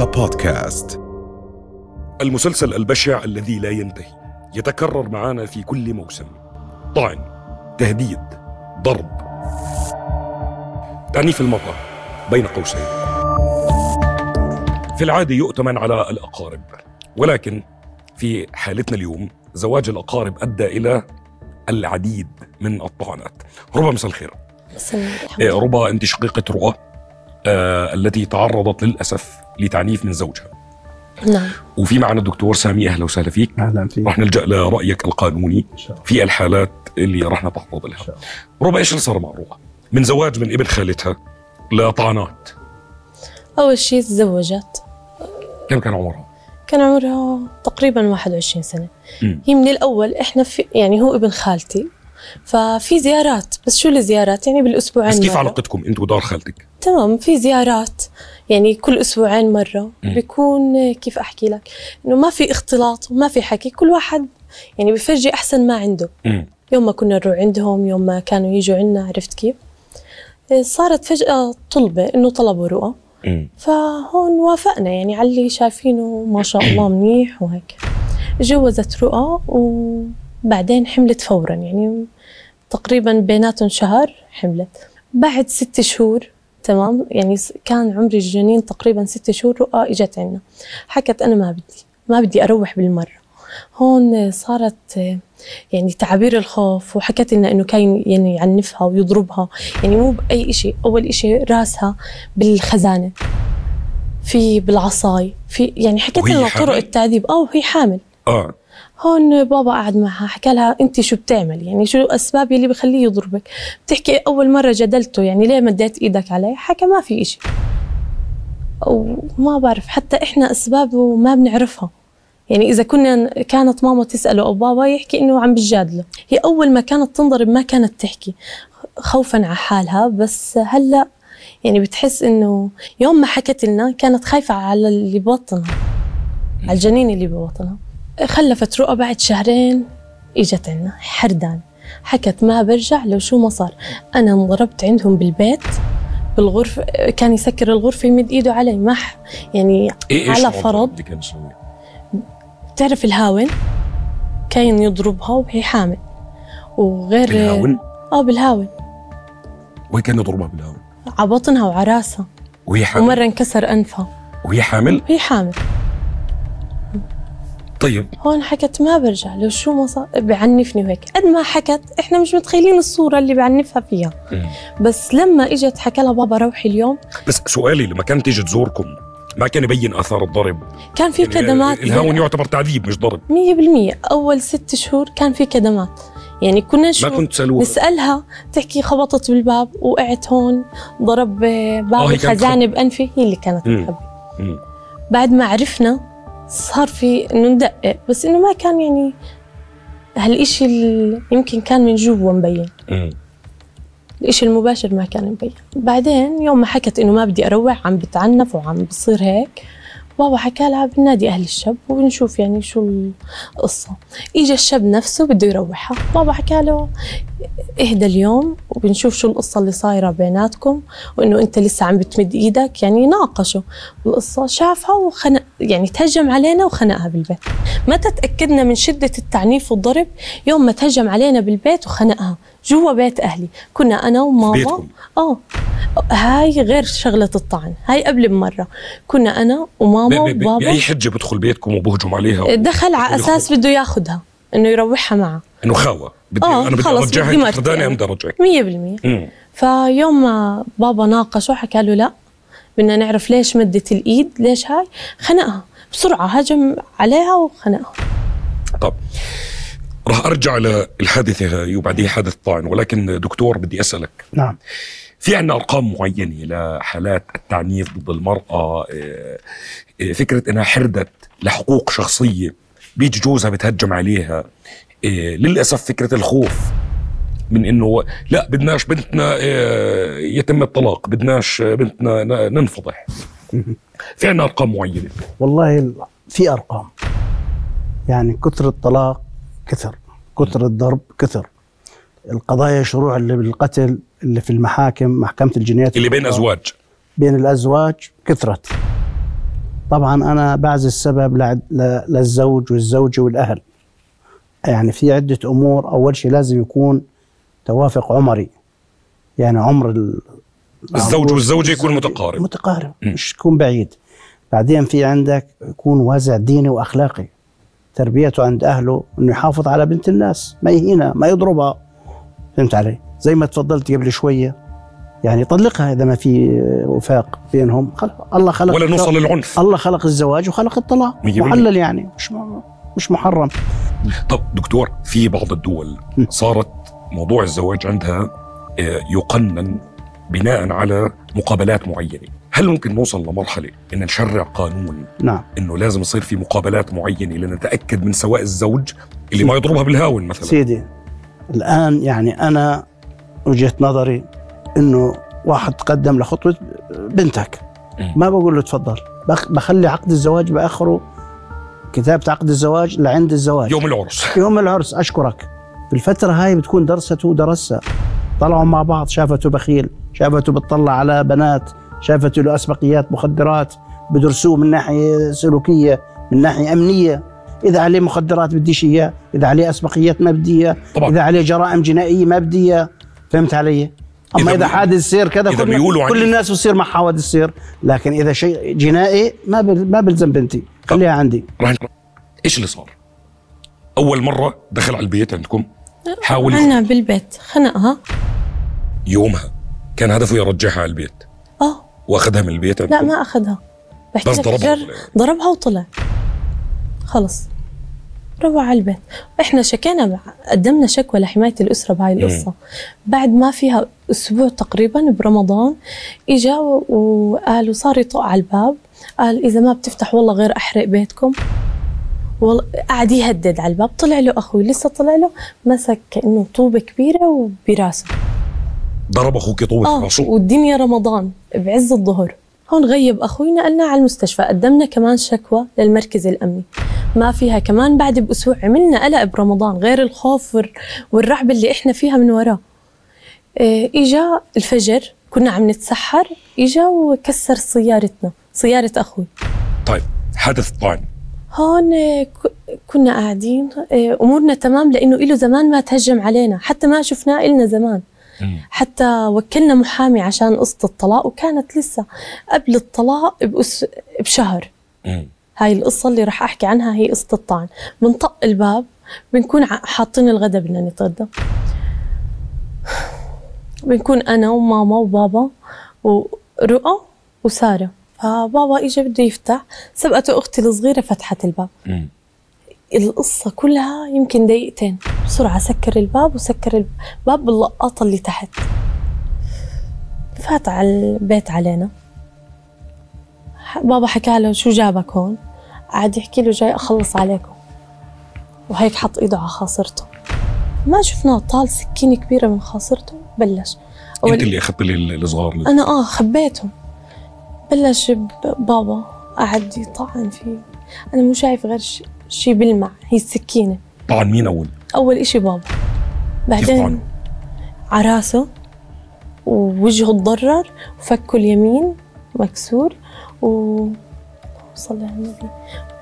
رؤيا بودكاست المسلسل البشع الذي لا ينتهي. يتكرر معنا في كل موسم. طعن تهديد ضرب. تعنيف المرأة بين قوسين. في العادة يؤتمن على الأقارب. ولكن في حالتنا اليوم زواج الأقارب أدى إلى العديد من الطعنات. ربا مساء الخير. إيه، ربا أنت شقيقة رؤى. آه التي تعرضت للأسف لتعنيف من زوجها. نعم. وفي معنا الدكتور سامي أهلا وسهلا فيك. أهلا فيك. رح نلجأ لرأيك القانوني إن شاء الله. في الحالات اللي رح نتعرض لها. شاء الله. ربا إيش اللي صار مع ربا؟ من زواج من ابن خالتها لطعنات أول شيء تزوجت. كم كان عمرها؟ كان عمرها تقريبا 21 سنة. مم. هي من الأول إحنا في يعني هو ابن خالتي. ففي زيارات. بس شو الزيارات؟ يعني بالأسبوعين بس كيف مرة. علاقتكم انت ودار خالتك؟ تمام في زيارات. يعني كل أسبوعين مرة. مم. بيكون كيف أحكي لك؟ إنه ما في اختلاط وما في حكي. كل واحد يعني بفرجي أحسن ما عنده. مم. يوم ما كنا نروح عندهم يوم ما كانوا يجوا عنا عرفت كيف؟ إيه، صارت فجأة طلبة إنه طلبوا رؤى. فهون وافقنا. يعني على اللي شايفينه ما شاء الله منيح وهيك. جوزت رؤى وبعدين حملت فورا يعني تقريبا بيناتهم شهر حملت. بعد ست شهور تمام؟ يعني كان عمري الجنين تقريبا ست شهور رؤى إجت عنا. حكت أنا ما بدي ما بدي أروح بالمرة. هون صارت يعني تعابير الخوف وحكت لنا إنه كان يعني يعنفها ويضربها. يعني مو بأي شيء أول شيء راسها بالخزانة في بالعصاي في يعني حكت وهي لنا؟ طرق التعذيب. آه وهي حامل. آه. هون بابا قعد معها حكى لها أنت شو بتعمل يعني شو الأسباب اللي بخليه يضربك؟ بتحكي أول مرة جدلته يعني ليه مديت إيدك علي حكى ما في إشي. وما بعرف حتى إحنا اسبابه ما بنعرفها. يعني إذا كنا كانت ماما تسأله أو بابا يحكي إنه عم بتجادله. هي أول ما كانت تنضرب ما كانت تحكي. خوفا على حالها بس هلأ يعني بتحس إنه يوم ما حكت لنا كانت خايفة على اللي ببطنها على الجنين اللي ببطنها خلفت رؤى بعد شهرين إجت عنا حردان. حكت ما برجع لو شو ما صار. أنا انضربت عندهم بالبيت بالغرفة كان يسكر الغرفة يمد إيده علي. ما يعني إيش على فرض. اللي كان يسوي بتعرف الهاون؟ كان يضربها وهي حامل. وغير بالهاون؟ آه بالهاون. وهي كان يضربها بالهاون؟ على بطنها وعلى راسها. وهي حامل؟ ومرة انكسر أنفها. وهي حامل؟ وهي حامل. طيب. هون حكت ما برجع لو شو ما صار بعنفني وهيك قد ما حكت إحنا مش متخيلين الصورة اللي بعنفها فيها. مم. بس لما إجت حكى لها بابا روحي اليوم. بس سؤالي لما كانت تيجي تزوركم ما كان يبين آثار الضرب؟ كان في يعني كدمات. الهاون يعتبر تعذيب مش ضرب. مية بالمية. أول ست شهور كان في كدمات. يعني كنا ما نشوف كنت تسألوها؟ نسألها تحكي خبطت بالباب وقعت هون ضرب آه، باب الخزانة بأنفي هي اللي كانت. تخبي. مم. بعد ما عرفنا صار في إنه ندقق. بس إنه ما كان يعني هالإشي اللي يمكن كان من جوا مبين. الإشي المباشر ما كان مبين. بعدين يوم ما حكت إنه ما بدي أروح عم بتعنف وعم بصير هيك بابا حكى لها بالنادي أهل الشاب وبنشوف يعني شو القصة. إجا الشاب نفسه بده يروحها. بابا حكى له إهدى اليوم وبنشوف شو القصة اللي صايرة بيناتكم وإنه أنت لسه عم بتمد إيدك. يعني ناقشوا القصة شافها وخنق يعني تهجم علينا وخنقها بالبيت. متى تأكدنا من شدة التعنيف والضرب؟ يوم ما تهجم علينا بالبيت وخنقها. جوا بيت أهلي. كنا أنا وماما. بيتكم. آه. هاي غير شغلة الطعن. هاي قبل بمرة. كنا أنا ب- وماما ب- ب- وبابا. بأي حجة بدخل بيتكم وبهجم عليها؟ دخل على أساس بده ياخدها إنه يروحها معه. إنه خاوة. بدي آه، أنا بدي خداني أنا. ام بدي ارجعك مية بالمية. مم. فيوم ما بابا ناقشه حكى له لا. بدنا نعرف ليش مدت الإيد ليش هاي. خنقها بسرعة هجم عليها وخنقها. طب. راح أرجع للحادثة هاي وبعديها حادث طعن ولكن دكتور بدي أسألك. نعم. في عندنا أرقام معينة لحالات التعنيف ضد المرأة آه، آه، فكرة إنها حردت لحقوق شخصية بيجي جوزها بتهجم عليها آه، للأسف فكرة الخوف من إنه لا بدناش بنتنا يتم الطلاق بدناش بنتنا ننفضح. في عندنا أرقام معينة؟ والله ال- في أرقام. يعني كثر الطلاق كثر. كثر الضرب كثر. القضايا شروع اللي بالقتل اللي في المحاكم محكمة الجنايات اللي بين أزواج. بين الأزواج كثرت. طبعا أنا بعزي السبب للزوج والزوجة والأهل. يعني في عدة أمور أول شيء لازم يكون توافق عمري. يعني عمر ال- الزوج والزوجة يكون متقارب. متقارب. مش يكون بعيد. بعدين في عندك يكون وازع ديني وأخلاقي. تربيته عند أهله إنه يحافظ على بنت الناس ما يهينها ما يضربها. فهمت علي؟ زي ما تفضلت قبل شوية. يعني طلقها إذا ما في وفاق بينهم. خلق الله خلق ولا نوصل للعنف. الله خلق الزواج وخلق الطلاق. محلل يعني مش مش محرم. طب دكتور في بعض الدول. صارت موضوع الزواج عندها آه، يقنن بناء على مقابلات معينة. هل ممكن نوصل لمرحلة أن نشرع قانون؟ نعم. أنه لازم يصير في مقابلات معينة لنتأكد من سواء الزوج اللي ما يضربها بالهاون مثلا. سيدي الآن يعني أنا وجهة نظري إنه واحد تقدم لخطوة بنتك. ما بقول له تفضل. بخ- بخلي عقد الزواج بآخره. كتابة عقد الزواج لعند الزواج. يوم العرس. يوم العرس أشكرك. بالفترة هاي بتكون درسته ودرسها. طلعوا مع بعض شافته بخيل شافته بتطلع على بنات. شافته له أسبقيات مخدرات بدرسوه من ناحية سلوكية من ناحية أمنية. إذا عليه مخدرات بديش إياه إذا عليه أسبقيات ما بدي إياه طبعا. إذا عليه جرائم جنائية ما بدي إياه. فهمت علي؟ أما إذا إذا, بي- حادث سير كذا إذا كل, بيقولوا كل. الناس بصير مع حوادث سير لكن إذا شيء جنائي ما ما بلزم بنتي. خليها عندي. راح إيش اللي صار؟ أول مرة دخل على البيت عندكم؟ حاول عنا بالبيت خنقها. يومها كان هدفه يرجعها على البيت. واخذها من البيت لا عندكم؟ ما اخذها بحكي بس لك ضربها جر إيه؟ ضربها وطلع. خلص. روح على البيت. إحنا شكينا قدمنا شكوى لحماية الأسرة بهاي القصة. بعد ما فيها أسبوع تقريبا برمضان إجا وقال وصار يطق على الباب. قال إذا ما بتفتح والله غير أحرق بيتكم. والله قعد يهدد على الباب. طلع له أخوي. لسه طلع له. مسك كانه طوبة كبيرة وبراسه. ضرب أخوك طوبه آه راسه. والدنيا رمضان بعز الظهر. هون غيب أخوي نقلنا على المستشفى قدمنا كمان شكوى للمركز الأمني. ما فيها كمان بعد بأسبوع عملنا قلق برمضان غير الخوف والر- والرعب اللي إحنا فيها من وراه. إيه، إجا الفجر كنا عم نتسحر إجا وكسر سيارتنا سيارة أخوي. طيب حدث طعن هون آه، كنا قاعدين آه، أمورنا تمام لأنه له زمان ما تهجم علينا. حتى ما شفناه إلنا زمان. حتى وكلنا محامي عشان قصة الطلاق وكانت لسه قبل الطلاق بأس بشهر. هاي القصة اللي رح أحكي عنها هي قصة الطعن. بنطق الباب بنكون حاطين الغدا بدنا نتغدى. بنكون أنا وماما وبابا ورؤى وسارة. فبابا إجا بده يفتح سبقته أختي الصغيرة فتحت الباب. القصة كلها يمكن دقيقتين. بسرعة سكر الباب وسكر الباب باللقاطة اللي تحت. فات على البيت علينا. بابا حكى له شو جابك هون؟ قعد يحكي له جاي أخلص عليكم. وهيك حط إيده على خاصرته. ما شفناه طال سكينة كبيرة من خاصرته؟ بلش. أول- أنت اللي أخذت لي ال- الصغار أنا آه خبيتهم. بلش بابا قعد يطعن فيه. أنا مو شايف غير ش- شي بلمع هي السكينة. طعن مين أول؟ أول إشي بابا. بعدين طعن؟ عراسه ووجهه تضرر وفكه اليمين مكسور و صلى على النبي.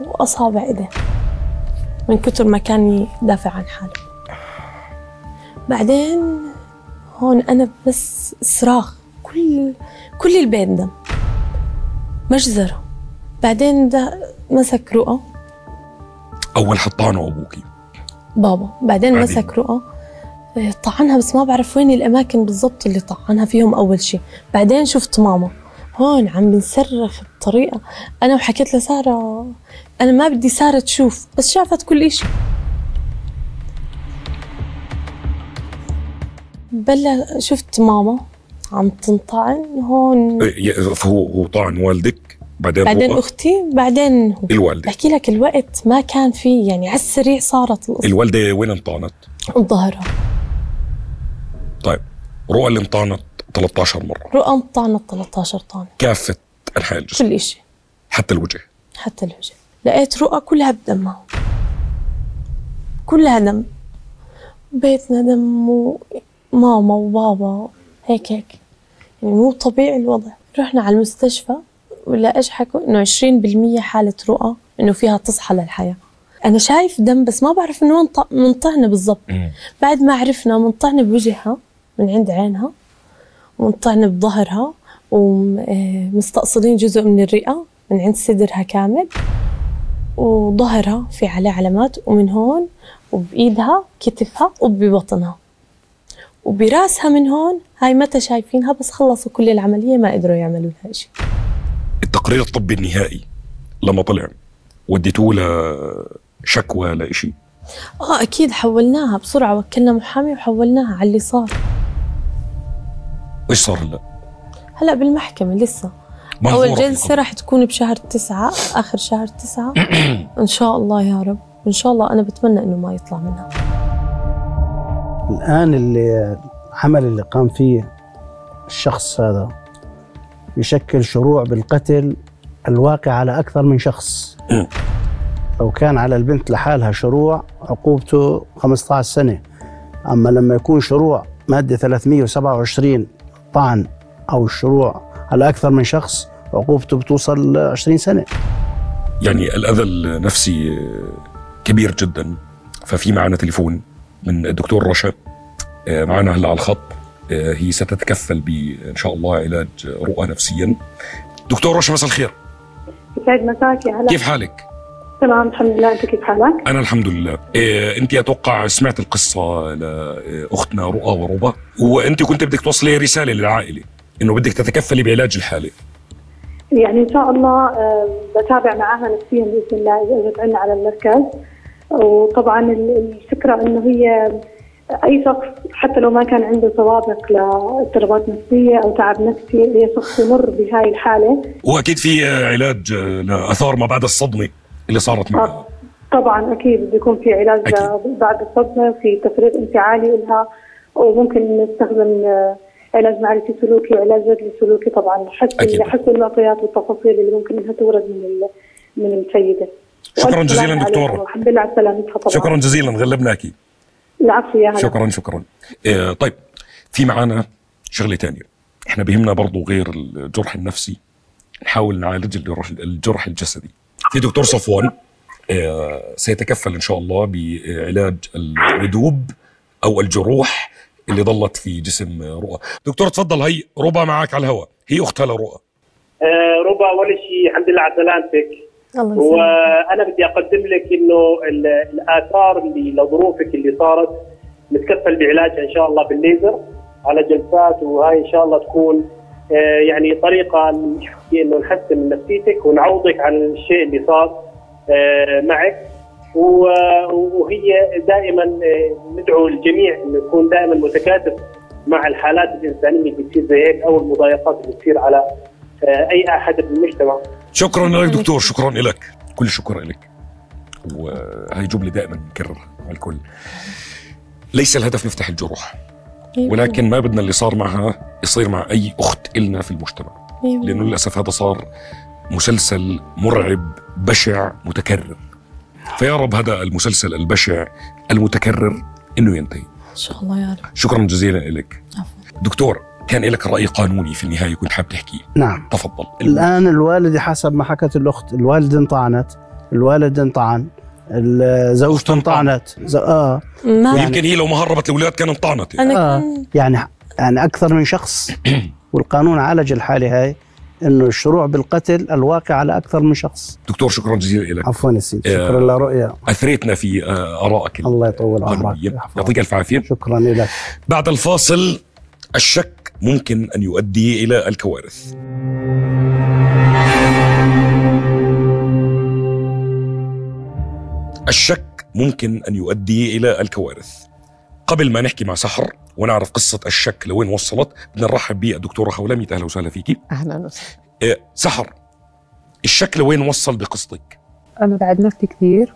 وأصابع إيديه من كتر ما كان يدافع عن حاله. بعدين هون أنا بس صراخ. كل كل البيت دم. مجزرة. بعدين ده مسك رؤى. أول حد طعنه ابوكي بابا بعدين بعدين؟ مسك رؤى. آه، طعنها بس ما بعرف وين الأماكن بالضبط اللي طعنها فيهم أول شيء بعدين شفت ماما. هون عم بنصرخ بطريقة. أنا وحكيت لسارة أنا ما بدي سارة تشوف بس شافت كل إشي. بلا شفت ماما عم تنطعن؟ هون. إيه، فهو هو طعن والدك؟ بعدين بعدين هو أختي بعدين هو. الوالدة. بحكي لك الوقت ما كان فيه يعني على السريع صارت القصة الوالدة وين انطعنت؟ ظهرها طيب رؤى اللي انطعنت 13 مرة. رؤى انطعنت 13 طعنة كافة أنحاء الجسم. كل إشي. حتى الوجه. حتى الوجه. لقيت رؤى كلها بدمها. كلها دم. بيتنا دم وماما وبابا. هيك هيك. يعني مو طبيعي الوضع. رحنا على المستشفى. ولا إيش حكوا انه 20% حالة رؤى إنه فيها تصحى للحياة. أنا شايف دم بس ما بعرف من وين ط- من طعنه بالضبط. بعد ما عرفنا من طعنه بوجهها من عند عينها ومن طعنه بظهرها ومستأصلين جزء من الرئة من عند صدرها كامل وظهرها في عليه علامات ومن هون وبإيدها كتفها وببطنها. وبراسها من هون هاي متى شايفينها بس خلصوا كل العملية ما قدروا يعملوا لها شيء التقرير الطبي النهائي. لما طلع وديتوه لشكوى لإشي آه أكيد حولناها بسرعة وكلنا محامي وحولناها على اللي صار. إيش صار هلا؟ هلا بالمحكمة لسه. أول جلسة. راح تكون بشهر تسعة آخر شهر تسعة. إن شاء الله يا رب. إن شاء الله. أنا بتمنى إنه ما يطلع منها. الآن اللي العمل اللي قام فيه الشخص هذا يشكل شروع بالقتل الواقع على أكثر من شخص. لو كان على البنت لحالها شروع عقوبته 15 سنة. أما لما يكون شروع مادة 327 طعن أو الشروع على أكثر من شخص عقوبته بتوصل ل 20 سنة. يعني الأذى النفسي كبير جدا. ففي معنا تليفون من الدكتور رشا. آه، معنا هلا على الخط. هي ستتكفل بإن شاء الله علاج رؤى نفسيا. دكتور رشا مساء الخير. يسعد مساك يا هلا. كيف حالك؟ تمام الحمد لله. أنت كيف حالك؟ أنا الحمد لله. إيه أنت أتوقع سمعت القصة لأختنا رؤى وربا وأنت كنت بدك توصلي رسالة للعائلة إنه بدك تتكفلي بعلاج الحالة. يعني إن شاء الله آه، بتابع معاها نفسيا بإذن الله إذا اجت عنا على المركز. وطبعا ال- الفكرة إنه هي أي شخص حتى لو ما كان عنده سوابق لاضطرابات نفسية أو تعب نفسي هي شخص يمر بهاي الحالة وأكيد في علاج لآثار ما بعد الصدمة اللي صارت معها طبعا أكيد بيكون في علاج أكيد. بعد الصدمة في تفريغ انفعالي لها وممكن نستخدم آه، علاج معرفي سلوكي وعلاج جدلي سلوكي طبعا. حسب حسب المعطيات والتفاصيل اللي ممكن إنها تورد من من السيده شكراً جزيلاً. عليها والحمد لله على سلامتها طبعا شكرا جزيلا غلبناكي العفو يا هلا. شكرا شكرا. آه، طيب في معنا شغلة تانية. إحنا بهمنا برضو غير الجرح النفسي نحاول نعالج الجرح, الجرح الجسدي. في دكتور صفوان آه، سيتكفل إن شاء الله بعلاج الردوب أو الجروح اللي ضلت في جسم رؤى. دكتور تفضل. هي ربا معك على الهواء. هي أختها لرؤى. آه، ربا اول شيء. الحمد لله على سلامتك وأنا بدي أقدم لك إنه ال- الآثار اللي لظروفك اللي صارت نتكفل بعلاجها إن شاء الله بالليزر على جلسات وهاي إن شاء الله تكون آه، يعني طريقة إنه نحسن من نفسيتك ونعوضك عن الشيء اللي صار آه، معك. وهي دائما آه، ندعو الجميع إنه يكون دائما متكاتف مع الحالات الإنسانية اللي بتصير زي هيك أو المضايقات اللي بتصير على أي أحد بالمجتمع. شكرا لك دكتور شكرا لك. كل الشكر لك. وهي جملة دائما نكررها مع الكل. ليس الهدف نفتح الجروح ولكن ما بدنا اللي صار معها يصير مع أي أخت إلنا في المجتمع. لأنه للأسف هذا صار مسلسل مرعب بشع متكرر. فيا رب هذا المسلسل البشع المتكرر إنه ينتهي. إن شاء الله يا رب. شكرا جزيلا لك. دكتور كان لك رأي قانوني في النهاية كنت حاب تحكيه نعم. تفضل. الآن الوالد حسب ما حكت الأخت الوالد انطعنت الوالد انطعن زوجته انطعنت. ز- آه. ما ويمكن هي لو ما هربت الأولاد كان انطعنت. يعني. أنا آه. يعني يعني أكثر من شخص. والقانون عالج الحالة هاي إنه الشروع بالقتل الواقع على أكثر من شخص. دكتور شكرا جزيلا لك. عفوا يا سيدي. آه. شكرا لرؤيا. أثريتنا في آه، آرائك الله يطول عمرك. يعطيك ألف عافية. شكرا لك. بعد الفاصل الشك ممكن أن يؤدي إلى الكوارث. الشك ممكن أن يؤدي إلى الكوارث. قبل ما نحكي مع سحر ونعرف قصة الشك لوين وصلت بدنا نرحب بالدكتوره خولميت أهلا وسهلا فيكي. أهلا وسهلا. آه، سحر الشك لوين وصل بقصتك؟ أنا بعد نفسي كثير.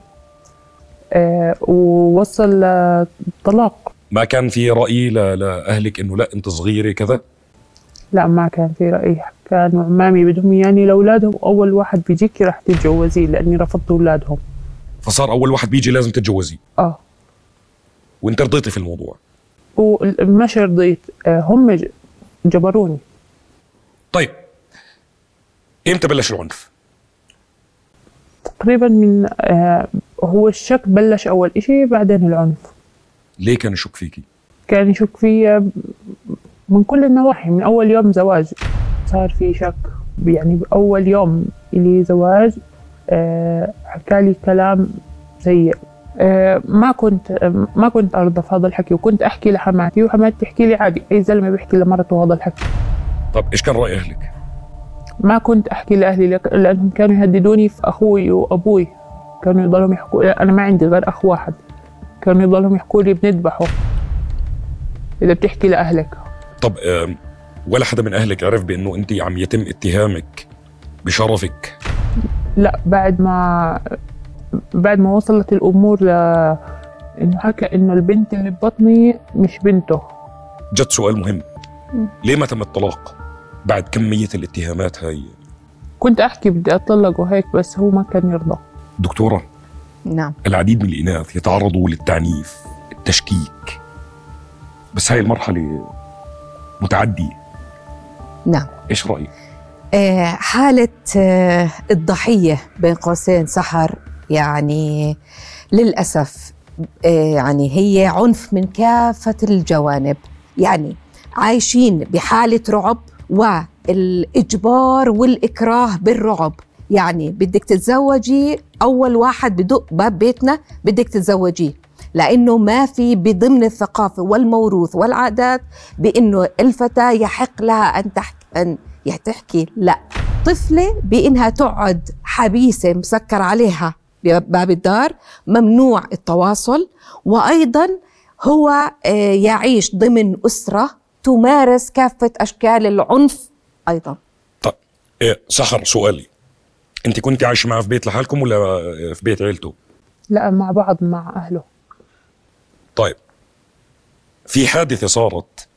آه ووصل لطلاق. ما كان في رأي لأهلك إنه لا أنت صغيرة كذا؟ لا ما كان في رأي. كانوا عمامي بدهم يعني لأولادهم. أول واحد بيجيكي رح تتجوزيه لأني رفضت أولادهم. فصار أول واحد بيجي لازم تتجوزيه آه. وأنت رضيتي في الموضوع؟ ومش رضيت آه هم جبروني. طيب. إمتى بلش العنف؟ تقريبا من آه هو الشك بلش أول إشي بعدين العنف. ليه كان يشك فيكي؟ كان يشك فيا من كل النواحي من أول يوم زواج صار في شك. يعني بأول يوم إلي زواج آه حكالي كلام سيء. آه ما كنت ما كنت أرضى في هذا الحكي وكنت أحكي لحماتي وحماتي تحكي لي عادي. أي زلمة بيحكي لمرته هذا الحكي. طب إيش كان رأي أهلك؟ ما كنت أحكي لأهلي لأنهم كانوا يهددوني في أخوي وأبوي. كانوا يضلهم يحكوا أنا ما عندي غير أخ واحد. كانوا يضلهم يحكوا لي بنذبحه. إذا بتحكي لأهلك. طب ولا حدا من أهلك عرف بأنه أنت عم يتم اتهامك بشرفك؟ لا بعد ما بعد ما وصلت الأمور ل إنه حكى إنه البنت اللي ببطني مش بنته. جد سؤال مهم. ليه ما تم الطلاق بعد كمية الاتهامات هاي؟ كنت أحكي بدي اطلق وهيك بس هو ما كان يرضى. دكتورة نعم. العديد من الإناث يتعرضوا للتعنيف التشكيك. بس هاي المرحلة متعدية. نعم. إيش رأيك؟ آه، حالة آه، الضحية بين قوسين سحر يعني للأسف آه، يعني هي عنف من كافة الجوانب. يعني عايشين بحالة رعب والإجبار والإكراه بالرعب. يعني بدك تتزوجي أول واحد بدق باب بيتنا بدك تتزوجيه لأنه ما في بضمن الثقافة والموروث والعادات بأنه الفتاة يحق لها أن تحكي يعني تحكي. لا طفلة بإنها تقعد حبيسة مسكر عليها بباب الدار ممنوع التواصل. وأيضا هو آه، يعيش ضمن أسرة تمارس كافة أشكال العنف أيضا. طيب إيه سحر سؤالي. انت كنت عايشة معه في بيت لحالكم ولا في بيت عيلته؟ لا مع بعض مع أهله. طيب. في حادثة صارت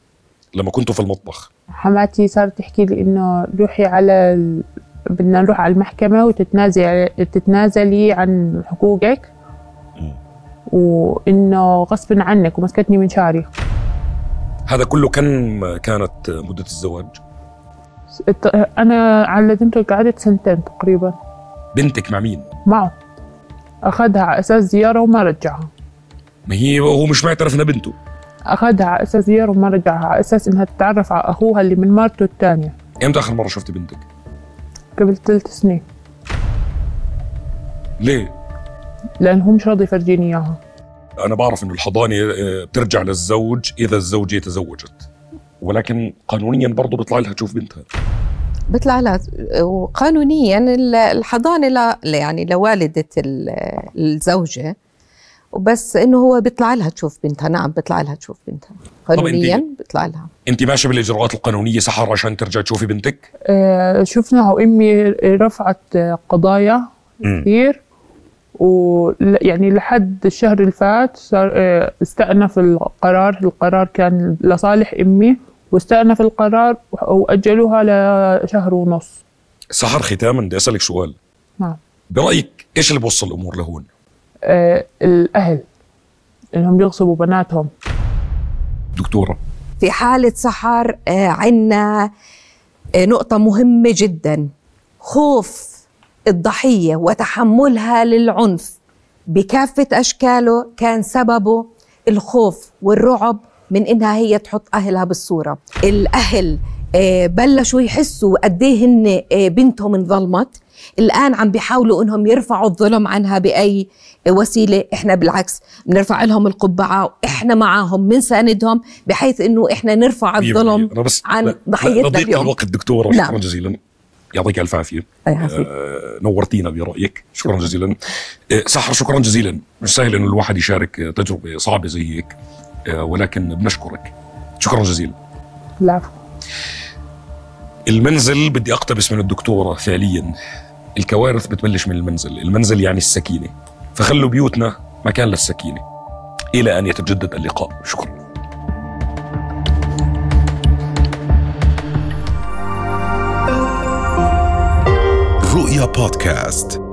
لما كنتوا في المطبخ. حماتي صارت تحكي لي إنه روحي على ال... بدنا نروح على المحكمة وتتنازلي تتنازلي عن حقوقك. وإنه غصب عنك ومسكتني من شعري هذا كله كم كانت مدة الزواج؟ أنا على ذمته قعدت سنتين تقريبا. بنتك مع مين؟ معه. أخذها على أساس زيارة وما رجعها. ما هي هو مش معترف إنها بنته. أخذها على أساس زيارة وما رجعها على أساس إنها تتعرف على أخوها اللي من مرته الثانية. إمتى آخر مرة شفت بنتك؟ قبل ثلاث سنين. ليه؟ لأن هو مش راضي يفرجيني إياها. أنا بعرف إنه الحضانة آه، بترجع للزوج إذا الزوجة تزوجت. ولكن قانونيا برضه بيطلع لها تشوف بنتها. بيطلع لها. وقانونيا ال- الحضانة لا يعني لوالدة ال- الزوجة. وبس إنه هو بيطلع لها تشوف بنتها. نعم بيطلع لها تشوف بنتها. قانونيا بيطلع لها. أنت ماشية بالإجراءات القانونية سحر عشان ترجع تشوفي بنتك؟ آه، شفنا وامي رفعت قضايا. كثير و يعني لحد الشهر اللي فات صار آه، استأنف القرار. القرار كان لصالح أمي واستأنف القرار وأجلوها لشهر ونص. سحر ختاما. بدي أسألك سؤال. نعم. برأيك إيش اللي بوصل الأمور لهون؟ آه، الأهل إنهم يغصبوا بناتهم. دكتورة. في حالة سحر آه، عنا آه، نقطة مهمة جدا. خوف. الضحية وتحملها للعنف بكافة أشكاله كان سببه الخوف والرعب من إنها هي تحط أهلها بالصورة. الأهل آه، بلشوا يحسوا قد إيه هن آه، بنتهم انظلمت. الآن عم بيحاولوا إنهم يرفعوا الظلم عنها بأي وسيلة. إحنا بالعكس بنرفع لهم القبعة وإحنا معاهم بنساندهم بحيث إنه إحنا نرفع الظلم عن ضحيتنا اليوم. الوقت دكتورة شكرا نعم. جزيلا. يعطيك ألف عافية. آه، نورتينا برأيك. شكرا جزيلا. آه، سحر شكرا جزيلا. مش سهل إنه الواحد يشارك آه، تجربة صعبة زي هيك. آه، ولكن بنشكرك. شكرا جزيلا. العفو. المنزل بدي أقتبس من الدكتورة فعليا. الكوارث بتبلش من المنزل. المنزل يعني السكينة. فخلوا بيوتنا مكان للسكينة. إلى أن يتجدد اللقاء. شكرا. رؤيا بودكاست